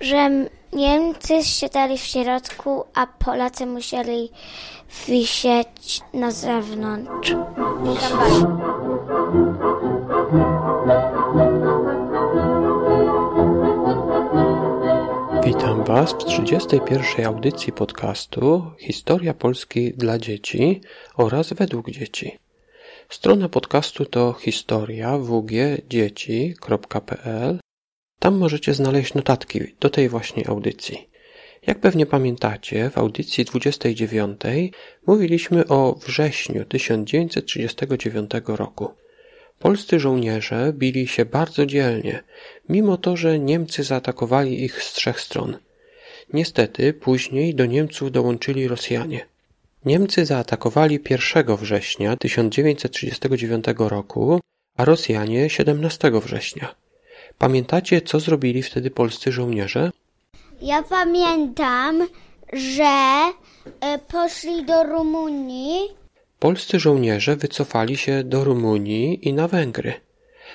że Niemcy siadali w środku, a Polacy musieli wisieć na zewnątrz. Witam Was w 31. audycji podcastu Historia Polski dla dzieci oraz według dzieci. Strona podcastu to historia wgdzieci.pl. Tam możecie znaleźć notatki do tej właśnie audycji. Jak pewnie pamiętacie, w audycji 29 mówiliśmy o wrześniu 1939 roku. Polscy żołnierze bili się bardzo dzielnie, mimo to, że Niemcy zaatakowali ich z trzech stron. Niestety później do Niemców dołączyli Rosjanie. Niemcy zaatakowali 1 września 1939 roku, a Rosjanie 17 września. Pamiętacie, co zrobili wtedy polscy żołnierze? Ja pamiętam, że e, poszli do Rumunii. Polscy żołnierze wycofali się do Rumunii i na Węgry.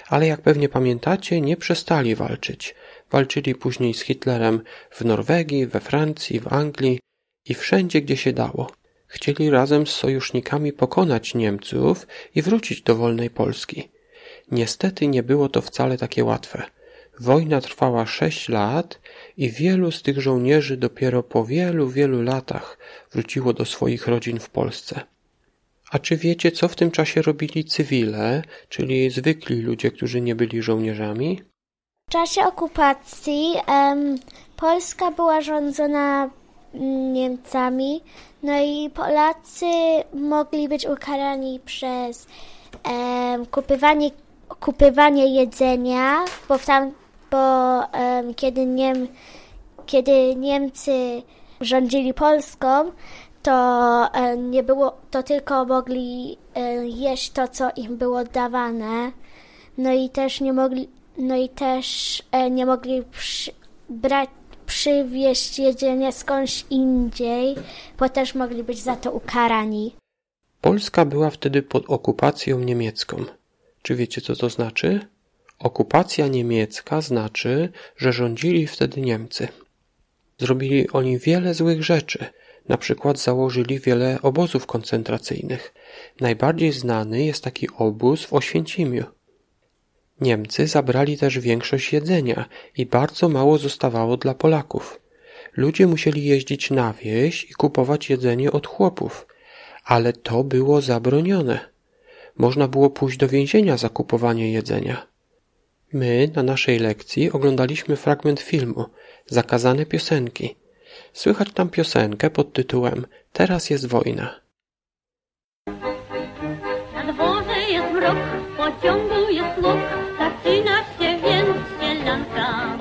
Ale jak pewnie pamiętacie, nie przestali walczyć. Walczyli później z Hitlerem w Norwegii, we Francji, w Anglii i wszędzie, gdzie się dało. Chcieli razem z sojusznikami pokonać Niemców i wrócić do wolnej Polski. Niestety nie było to wcale takie łatwe. Wojna trwała sześć lat i wielu z tych żołnierzy dopiero po wielu, wielu latach wróciło do swoich rodzin w Polsce. A czy wiecie, co w tym czasie robili cywile, czyli zwykli ludzie, którzy nie byli żołnierzami? W czasie okupacji um, Polska była rządzona Niemcami, no i Polacy mogli być ukarani przez um, kupywanie, kupywanie jedzenia, bo, tam, bo um, kiedy, Niem, kiedy Niemcy rządzili Polską, to nie było, to tylko mogli jeść to, co im było dawane. No i też nie mogli, no i też nie mogli przy, brać, przywieźć jedzenie skądś indziej, bo też mogli być za to ukarani. Polska była wtedy pod okupacją niemiecką. Czy wiecie, co to znaczy? Okupacja niemiecka znaczy, że rządzili wtedy Niemcy. Zrobili oni wiele złych rzeczy. Na przykład założyli wiele obozów koncentracyjnych. Najbardziej znany jest taki obóz w Oświęcimiu. Niemcy zabrali też większość jedzenia i bardzo mało zostawało dla Polaków. Ludzie musieli jeździć na wieś i kupować jedzenie od chłopów, ale to było zabronione. Można było pójść do więzienia za kupowanie jedzenia. My na naszej lekcji oglądaliśmy fragment filmu Zakazane piosenki. Słychać tam piosenkę pod tytułem Teraz jest wojna. Na dworze jest mrok, w pociągu jest łuk, zaczyna się więc sielanka.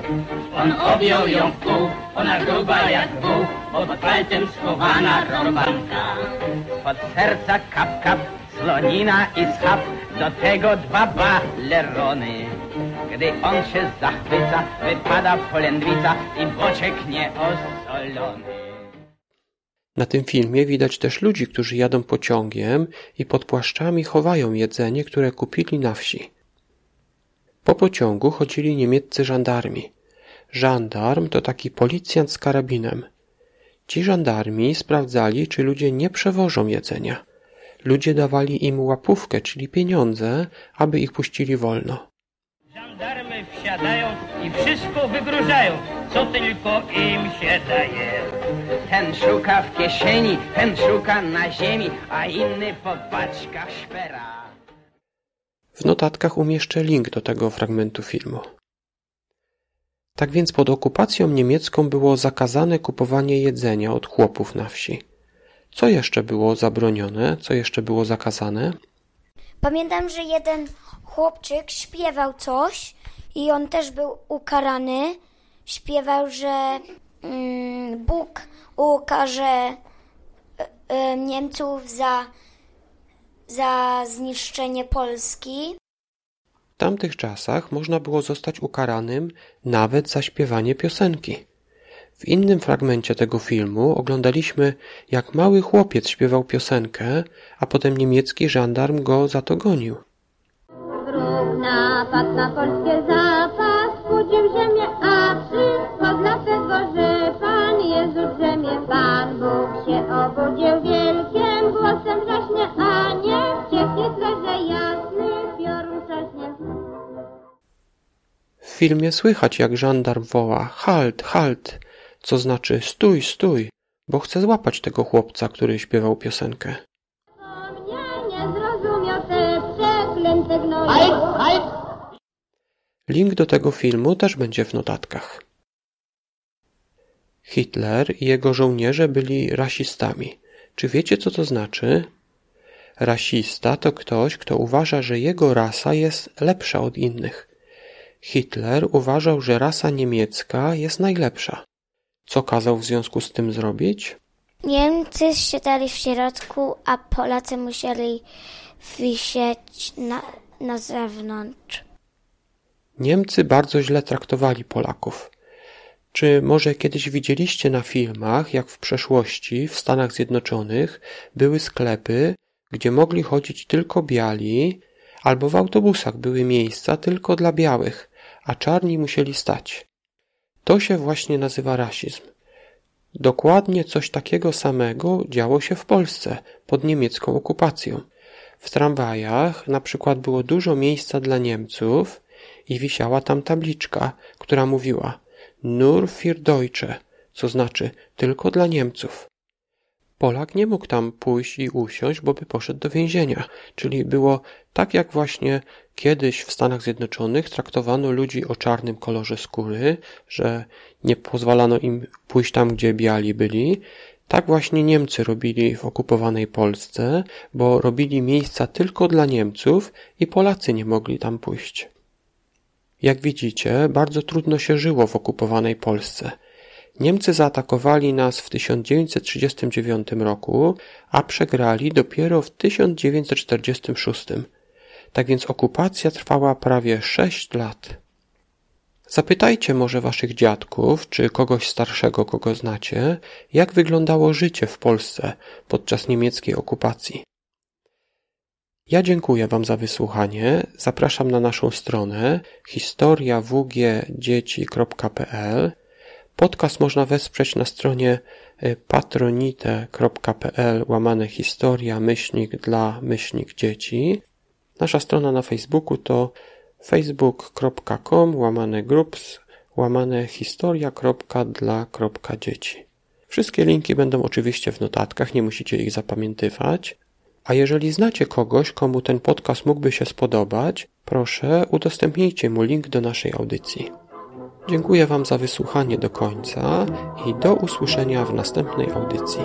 On objął ją w pół, ona gruba jak wół, pod palcem schowana rąbanka. Pod serca kap kap, slonina i schab, do tego dwa balerony. Gdy on się zachwyca, wypada polędwica i boczek nieosolony. Na tym filmie widać też ludzi, którzy jadą pociągiem i pod płaszczami chowają jedzenie, które kupili na wsi. Po pociągu chodzili niemieccy żandarmi. Żandarm to taki policjant z karabinem. Ci żandarmi sprawdzali, czy ludzie nie przewożą jedzenia. Ludzie dawali im łapówkę, czyli pieniądze, aby ich puścili wolno. Żandarmy wsiadają i wszystko wygrożają, co tylko im się daje. Ten szuka w kieszeni, ten szuka na ziemi, a inny po paczkach szpera. W notatkach umieszczę link do tego fragmentu filmu. Tak więc pod okupacją niemiecką było zakazane kupowanie jedzenia od chłopów na wsi. Co jeszcze było zabronione? Co jeszcze było zakazane? Pamiętam, że jeden chłopczyk śpiewał coś i on też był ukarany. Śpiewał, że mm, Bóg ukaże y, y, Niemców za, za zniszczenie Polski. W tamtych czasach można było zostać ukaranym nawet za śpiewanie piosenki. W innym fragmencie tego filmu oglądaliśmy, jak mały chłopiec śpiewał piosenkę, a potem niemiecki żandarm go za to gonił. Wróg napadł na polskie zapas, budził ziemię, a wszystko dlatego, że Pan Jezus drzemie, Pan Bóg się obudził wielkim głosem wrześnie, a nie wcieknie że jasny piorun wcześnie. W filmie słychać, jak żandarm woła halt, halt, co znaczy stój, stój, bo chce złapać tego chłopca, który śpiewał piosenkę. Link do tego filmu też będzie w notatkach. Hitler i jego żołnierze byli rasistami. Czy wiecie, co to znaczy? Rasista to ktoś, kto uważa, że jego rasa jest lepsza od innych. Hitler uważał, że rasa niemiecka jest najlepsza. Co kazał w związku z tym zrobić? Niemcy siadali w środku, a Polacy musieli wisieć na, na zewnątrz. Niemcy bardzo źle traktowali Polaków. Czy może kiedyś widzieliście na filmach, jak w przeszłości w Stanach Zjednoczonych były sklepy, gdzie mogli chodzić tylko biali, albo w autobusach były miejsca tylko dla białych, a czarni musieli stać? To się właśnie nazywa rasizm. Dokładnie coś takiego samego działo się w Polsce pod niemiecką okupacją. W tramwajach na przykład było dużo miejsca dla Niemców i wisiała tam tabliczka, która mówiła Nur für Deutsche, co znaczy tylko dla Niemców. Polak nie mógł tam pójść i usiąść, bo by poszedł do więzienia. Czyli było tak, jak właśnie kiedyś w Stanach Zjednoczonych traktowano ludzi o czarnym kolorze skóry, że nie pozwalano im pójść tam, gdzie biali byli. Tak właśnie Niemcy robili w okupowanej Polsce, bo robili miejsca tylko dla Niemców i Polacy nie mogli tam pójść. Jak widzicie, bardzo trudno się żyło w okupowanej Polsce. Niemcy zaatakowali nas w 1939 roku, a przegrali dopiero w 1946. Tak więc okupacja trwała prawie 6 lat. Zapytajcie może waszych dziadków, czy kogoś starszego, kogo znacie, jak wyglądało życie w Polsce podczas niemieckiej okupacji. Ja dziękuję Wam za wysłuchanie. Zapraszam na naszą stronę historiawgdzieci.pl. Podcast można wesprzeć na stronie y, patronite.pl łamane historia myślnik dla myślnik dzieci. Nasza strona na Facebooku to facebook.com łamane groups łamane historia.dla.dzieci. Wszystkie linki będą oczywiście w notatkach, nie musicie ich zapamiętywać. A jeżeli znacie kogoś, komu ten podcast mógłby się spodobać, proszę udostępnijcie mu link do naszej audycji. Dziękuję Wam za wysłuchanie do końca i do usłyszenia w następnej audycji.